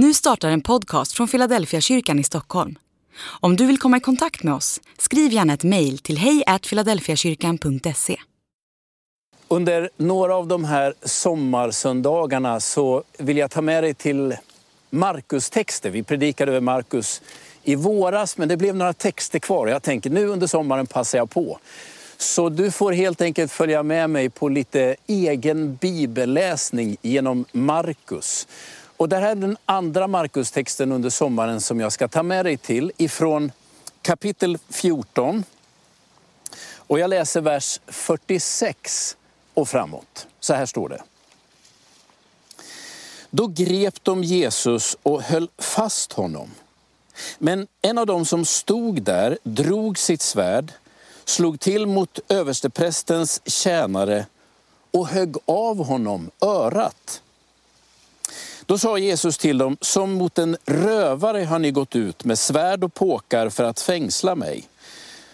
Nu startar en podcast från Philadelphia kyrkan i Stockholm. Om du vill komma i kontakt med oss, skriv gärna ett mejl till hejfiladelfiakyrkan.se. Under några av de här sommarsöndagarna så vill jag ta med dig till Markus texter. Vi predikade över Markus i våras, men det blev några texter kvar. Jag tänker nu under sommaren passar jag på. Så du får helt enkelt följa med mig på lite egen bibelläsning genom Markus. Och det här är den andra markustexten under sommaren som jag ska ta med dig till ifrån kapitel 14. Och jag läser vers 46 och framåt. Så här står det. Då grep de Jesus och höll fast honom. Men en av dem som stod där drog sitt svärd, slog till mot översteprästens tjänare och högg av honom örat. Då sa Jesus till dem, som mot en rövare har ni gått ut med svärd och påkar för att fängsla mig.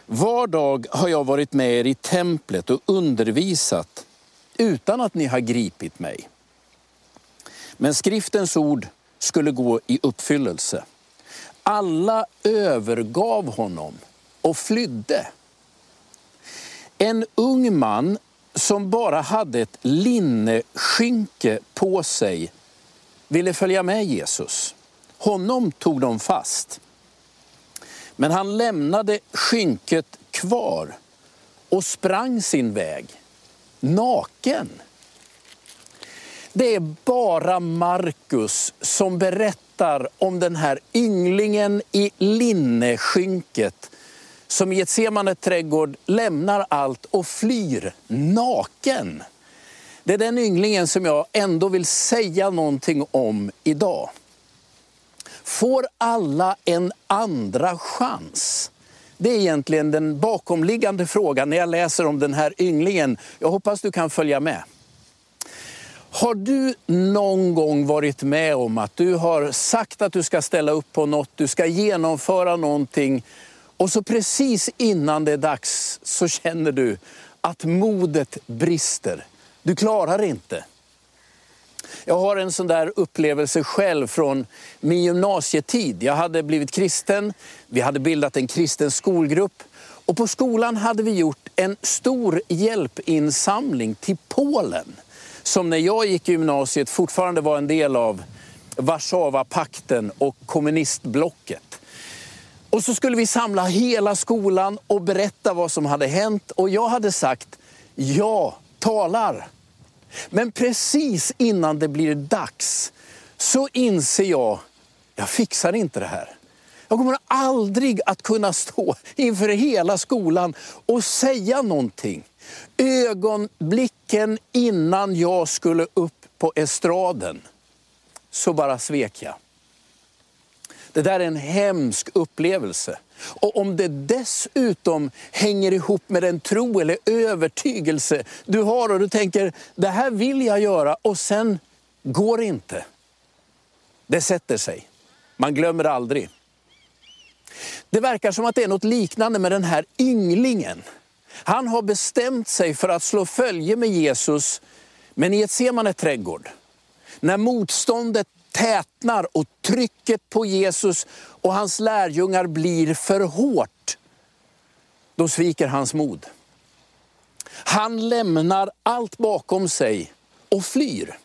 Var dag har jag varit med er i templet och undervisat utan att ni har gripit mig. Men skriftens ord skulle gå i uppfyllelse. Alla övergav honom och flydde. En ung man som bara hade ett linneskynke på sig ville följa med Jesus. Honom tog de fast. Men han lämnade skynket kvar och sprang sin väg, naken. Det är bara Markus som berättar om den här ynglingen i linneskynket som i ett trädgård lämnar allt och flyr naken. Det är den ynglingen som jag ändå vill säga någonting om idag. Får alla en andra chans? Det är egentligen den bakomliggande frågan när jag läser om den här ynglingen. Jag hoppas du kan följa med. Har du någon gång varit med om att du har sagt att du ska ställa upp på något, du ska genomföra någonting och så precis innan det är dags så känner du att modet brister. Du klarar inte. Jag har en sån där upplevelse själv från min gymnasietid. Jag hade blivit kristen, vi hade bildat en kristen skolgrupp och på skolan hade vi gjort en stor hjälpinsamling till Polen som när jag gick i gymnasiet fortfarande var en del av Warszawapakten och kommunistblocket. Och så skulle vi samla hela skolan och berätta vad som hade hänt och jag hade sagt, jag talar. Men precis innan det blir dags så inser jag, jag fixar inte det här. Jag kommer aldrig att kunna stå inför hela skolan och säga någonting. Ögonblicken innan jag skulle upp på estraden så bara svek jag. Det där är en hemsk upplevelse. Och om det dessutom hänger ihop med den tro eller övertygelse du har och du tänker, det här vill jag göra och sen går det inte. Det sätter sig. Man glömmer aldrig. Det verkar som att det är något liknande med den här ynglingen. Han har bestämt sig för att slå följe med Jesus, men i ett Semane trädgård. När motståndet tätnar och trycket på Jesus och hans lärjungar blir för hårt, då sviker hans mod. Han lämnar allt bakom sig och flyr.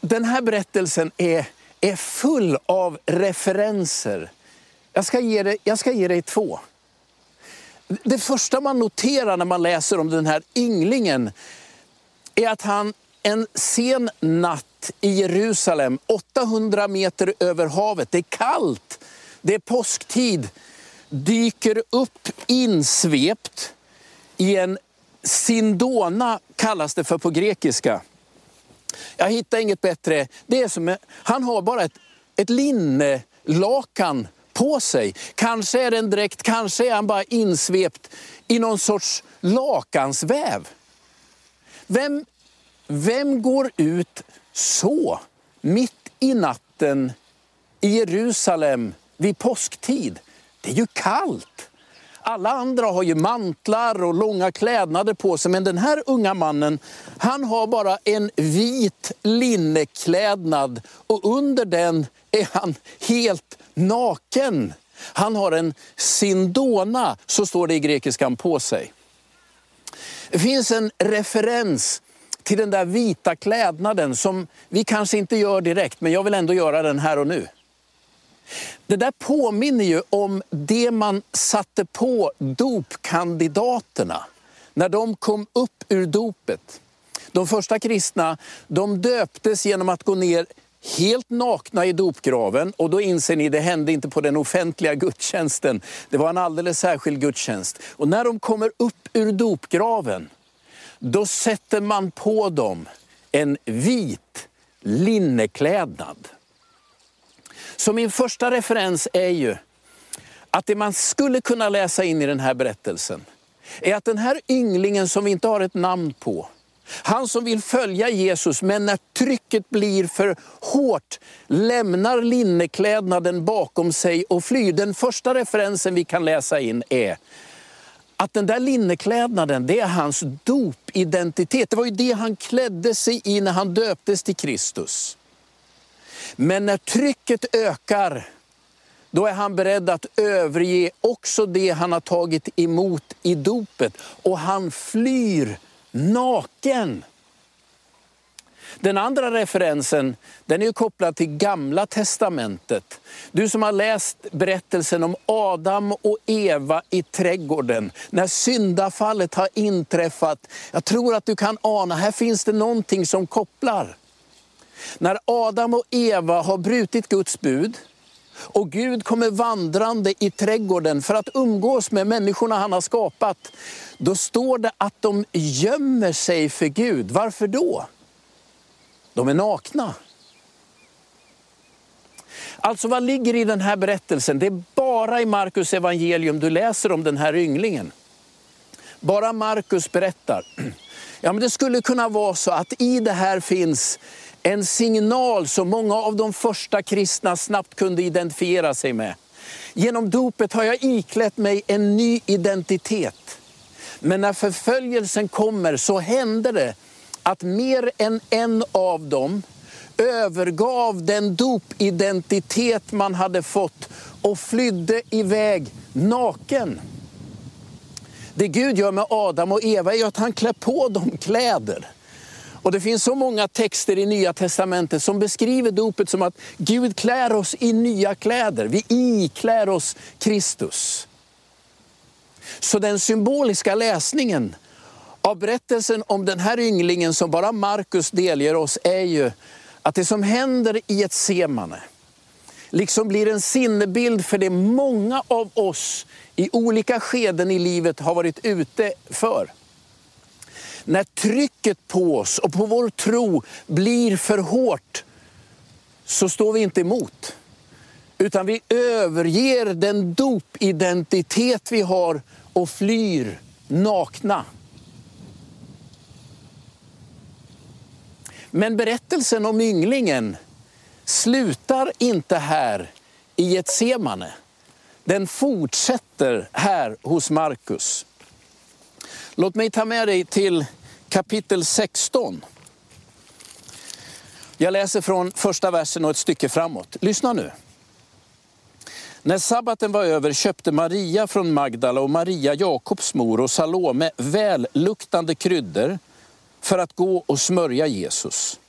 Den här berättelsen är, är full av referenser. Jag ska, ge dig, jag ska ge dig två. Det första man noterar när man läser om den här ynglingen är att han en sen natt i Jerusalem, 800 meter över havet. Det är kallt, det är påsktid. Dyker upp insvept i en sindona, kallas det för på grekiska. Jag hittar inget bättre. Det är som, han har bara ett, ett linnelakan på sig. Kanske är det en dräkt, kanske är han bara insvept i någon sorts lakansväv. Vem vem går ut så, mitt i natten i Jerusalem vid påsktid? Det är ju kallt. Alla andra har ju mantlar och långa klädnader på sig, men den här unga mannen, han har bara en vit linneklädnad och under den är han helt naken. Han har en sindona, så står det i grekiskan, på sig. Det finns en referens till den där vita klädnaden som vi kanske inte gör direkt, men jag vill ändå göra den här och nu. Det där påminner ju om det man satte på dopkandidaterna när de kom upp ur dopet. De första kristna de döptes genom att gå ner helt nakna i dopgraven. Och då inser ni, det hände inte på den offentliga gudstjänsten. Det var en alldeles särskild gudstjänst. Och när de kommer upp ur dopgraven, då sätter man på dem en vit linneklädnad. Så min första referens är ju att det man skulle kunna läsa in i den här berättelsen är att den här ynglingen som vi inte har ett namn på, han som vill följa Jesus, men när trycket blir för hårt lämnar linneklädnaden bakom sig och flyr. Den första referensen vi kan läsa in är att den där linneklädnaden, det är hans dopidentitet. Det var ju det han klädde sig i när han döptes till Kristus. Men när trycket ökar, då är han beredd att överge också det han har tagit emot i dopet. Och han flyr naken. Den andra referensen den är kopplad till Gamla Testamentet. Du som har läst berättelsen om Adam och Eva i trädgården, när syndafallet har inträffat. Jag tror att du kan ana, här finns det någonting som kopplar. När Adam och Eva har brutit Guds bud och Gud kommer vandrande i trädgården för att umgås med människorna han har skapat, då står det att de gömmer sig för Gud. Varför då? De är nakna. Alltså vad ligger i den här berättelsen? Det är bara i Markus evangelium du läser om den här ynglingen. Bara Markus berättar. Ja, men det skulle kunna vara så att i det här finns en signal som många av de första kristna snabbt kunde identifiera sig med. Genom dopet har jag iklätt mig en ny identitet. Men när förföljelsen kommer så händer det att mer än en av dem övergav den dopidentitet man hade fått och flydde iväg naken. Det Gud gör med Adam och Eva är att han klär på dem kläder. Och det finns så många texter i Nya Testamentet som beskriver dopet som att Gud klär oss i nya kläder. Vi iklär oss Kristus. Så den symboliska läsningen av berättelsen om den här ynglingen som bara Markus delger oss är ju att det som händer i ett semane liksom blir en sinnebild för det många av oss i olika skeden i livet har varit ute för. När trycket på oss och på vår tro blir för hårt så står vi inte emot. Utan vi överger den dopidentitet vi har och flyr nakna. Men berättelsen om ynglingen slutar inte här i ett semane. Den fortsätter här hos Markus. Låt mig ta med dig till kapitel 16. Jag läser från första versen och ett stycke framåt. Lyssna nu. När sabbaten var över köpte Maria från Magdala och Maria, Jakobs mor och Salome välluktande kryddor för att gå och smörja Jesus.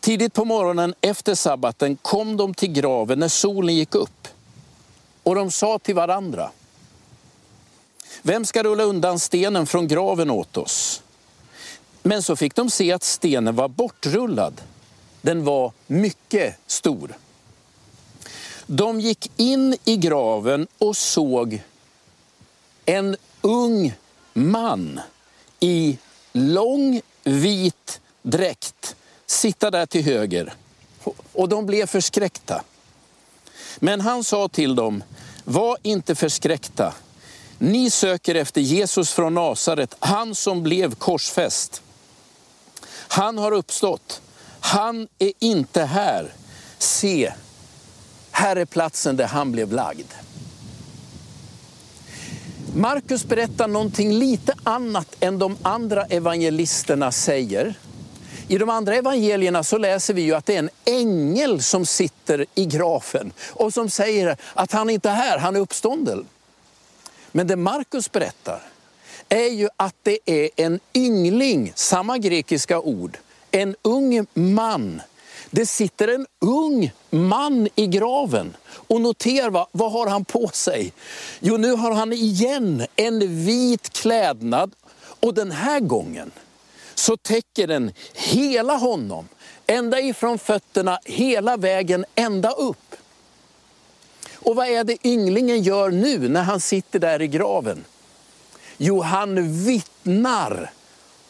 Tidigt på morgonen efter sabbaten kom de till graven när solen gick upp. Och de sa till varandra, vem ska rulla undan stenen från graven åt oss? Men så fick de se att stenen var bortrullad. Den var mycket stor. De gick in i graven och såg en ung man i lång vit dräkt sitta där till höger. Och de blev förskräckta. Men han sa till dem, var inte förskräckta. Ni söker efter Jesus från Nasaret, han som blev korsfäst. Han har uppstått. Han är inte här. Se, här är platsen där han blev lagd. Markus berättar någonting lite annat än de andra evangelisterna säger. I de andra evangelierna så läser vi ju att det är en ängel som sitter i grafen, och som säger att han inte är här, han är uppstånden. Men det Markus berättar är ju att det är en yngling, samma grekiska ord, en ung man. Det sitter en ung man i graven. Och notera, vad, vad har han på sig? Jo, nu har han igen en vit klädnad och den här gången så täcker den hela honom. Ända ifrån fötterna, hela vägen ända upp. Och vad är det ynglingen gör nu när han sitter där i graven? Jo, han vittnar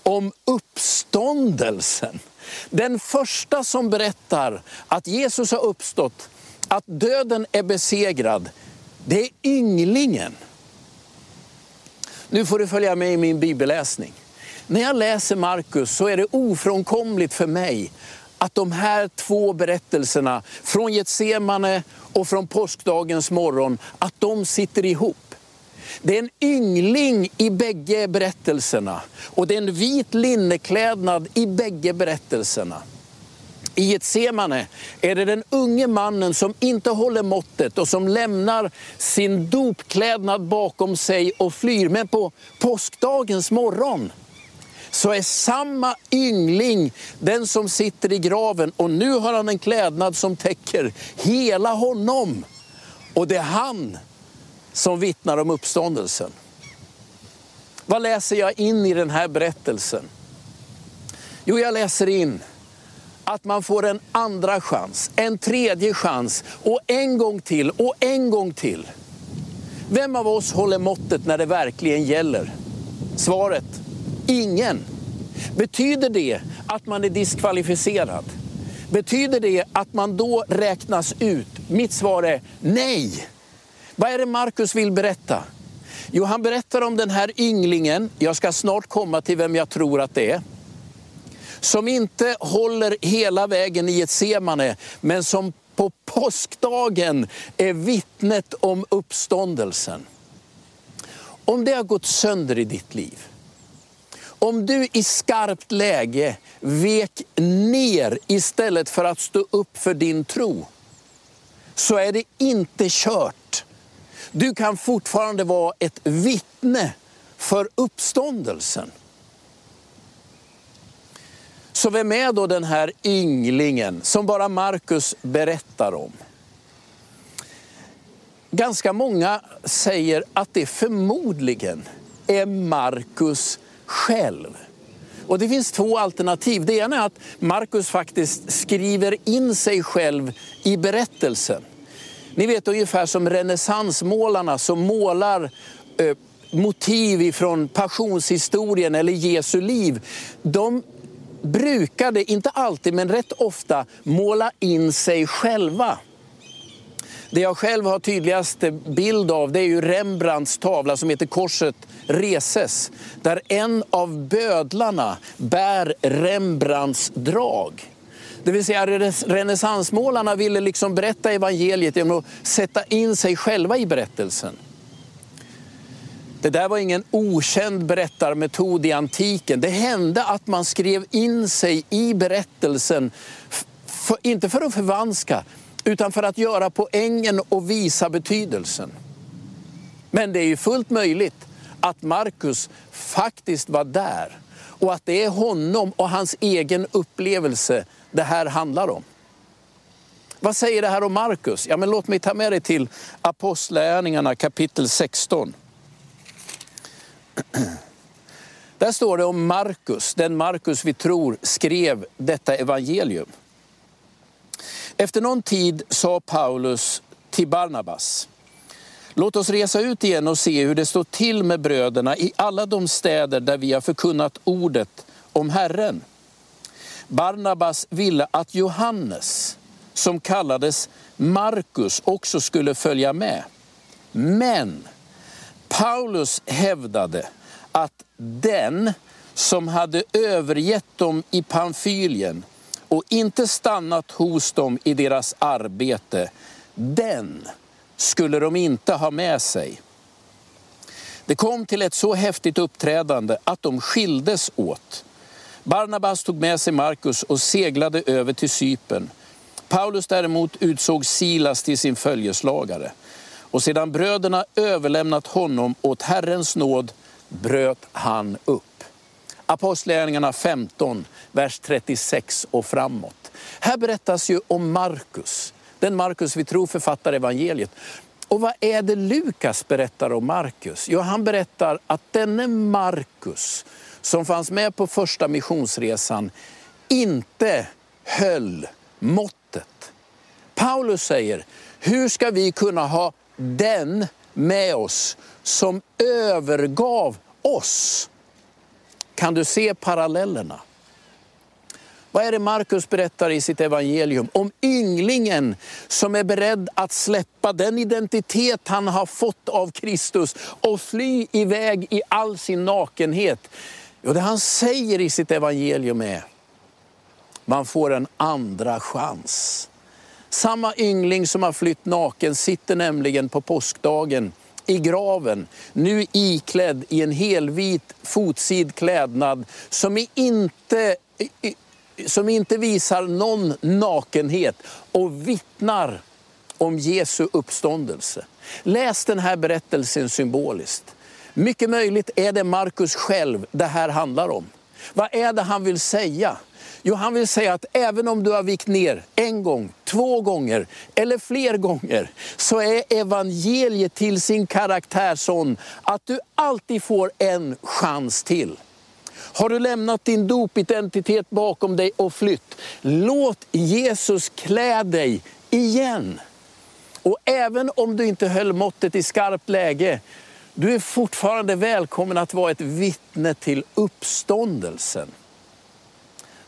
om uppståndelsen. Den första som berättar att Jesus har uppstått, att döden är besegrad, det är ynglingen. Nu får du följa med i min bibelläsning. När jag läser Markus så är det ofrånkomligt för mig att de här två berättelserna från Getsemane och från påskdagens morgon, att de sitter ihop. Det är en yngling i bägge berättelserna och det är en vit linneklädnad i bägge berättelserna. I Getsemane är det den unge mannen som inte håller måttet och som lämnar sin dopklädnad bakom sig och flyr. Men på påskdagens morgon så är samma yngling den som sitter i graven och nu har han en klädnad som täcker hela honom. Och det är han som vittnar om uppståndelsen. Vad läser jag in i den här berättelsen? Jo, jag läser in att man får en andra chans, en tredje chans och en gång till och en gång till. Vem av oss håller måttet när det verkligen gäller? Svaret, ingen. Betyder det att man är diskvalificerad? Betyder det att man då räknas ut? Mitt svar är nej. Vad är det Markus vill berätta? Jo, han berättar om den här ynglingen, jag ska snart komma till vem jag tror att det är, som inte håller hela vägen i ett semane, men som på påskdagen är vittnet om uppståndelsen. Om det har gått sönder i ditt liv, om du i skarpt läge vek ner istället för att stå upp för din tro, så är det inte kört. Du kan fortfarande vara ett vittne för uppståndelsen. Så vem är då den här ynglingen som bara Markus berättar om? Ganska många säger att det förmodligen är Markus själv. Och det finns två alternativ. Det ena är att Markus faktiskt skriver in sig själv i berättelsen. Ni vet ungefär som renässansmålarna som målar eh, motiv från passionshistorien eller Jesu liv. De brukade, inte alltid men rätt ofta, måla in sig själva. Det jag själv har tydligast bild av det är ju Rembrandts tavla som heter Korset reses. Där en av bödlarna bär Rembrandts drag. Det vill säga renässansmålarna ville liksom berätta evangeliet genom att sätta in sig själva i berättelsen. Det där var ingen okänd berättarmetod i antiken. Det hände att man skrev in sig i berättelsen, för, inte för att förvanska, utan för att göra poängen och visa betydelsen. Men det är ju fullt möjligt att Markus faktiskt var där och att det är honom och hans egen upplevelse det här handlar om. Vad säger det här om Markus? Ja, men låt mig ta med dig till Apostlagärningarna kapitel 16. Där står det om Markus, den Markus vi tror skrev detta evangelium. Efter någon tid sa Paulus till Barnabas, låt oss resa ut igen och se hur det står till med bröderna i alla de städer där vi har förkunnat ordet om Herren. Barnabas ville att Johannes, som kallades Markus, också skulle följa med. Men Paulus hävdade att den som hade övergett dem i Pamfylien och inte stannat hos dem i deras arbete, den skulle de inte ha med sig. Det kom till ett så häftigt uppträdande att de skildes åt. Barnabas tog med sig Markus och seglade över till Cypern. Paulus däremot utsåg Silas till sin följeslagare. Och sedan bröderna överlämnat honom åt Herrens nåd bröt han upp. Apostlagärningarna 15, vers 36 och framåt. Här berättas ju om Markus, den Markus vi tror författar evangeliet. Och vad är det Lukas berättar om Markus? Jo, han berättar att denne Markus, som fanns med på första missionsresan, inte höll måttet. Paulus säger, hur ska vi kunna ha den med oss som övergav oss? Kan du se parallellerna? Vad är det Markus berättar i sitt evangelium? Om ynglingen som är beredd att släppa den identitet han har fått av Kristus och fly iväg i all sin nakenhet. Jo, det han säger i sitt evangelium är, man får en andra chans. Samma yngling som har flytt naken sitter nämligen på påskdagen i graven, nu iklädd i en helvit fotsid klädnad som inte som inte visar någon nakenhet och vittnar om Jesu uppståndelse. Läs den här berättelsen symboliskt. Mycket möjligt är det Markus själv det här handlar om. Vad är det han vill säga? Jo, han vill säga att även om du har vikt ner en gång, två gånger eller fler gånger, så är evangeliet till sin karaktär sån att du alltid får en chans till. Har du lämnat din dopidentitet bakom dig och flytt, låt Jesus klä dig igen. Och även om du inte höll måttet i skarpt läge, du är fortfarande välkommen att vara ett vittne till uppståndelsen.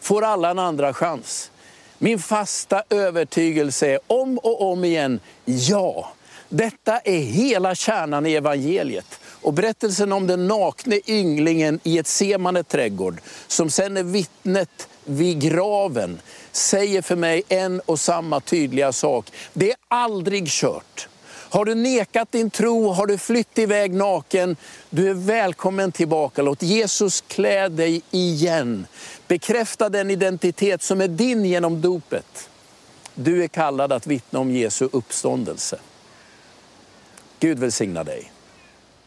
Får alla en andra chans? Min fasta övertygelse är om och om igen, ja. Detta är hela kärnan i evangeliet. Och berättelsen om den nakne ynglingen i ett semane trädgård, som sen är vittnet vid graven, säger för mig en och samma tydliga sak. Det är aldrig kört. Har du nekat din tro, har du flytt iväg naken, du är välkommen tillbaka. Låt Jesus klä dig igen. Bekräfta den identitet som är din genom dopet. Du är kallad att vittna om Jesu uppståndelse. Gud välsigna dig.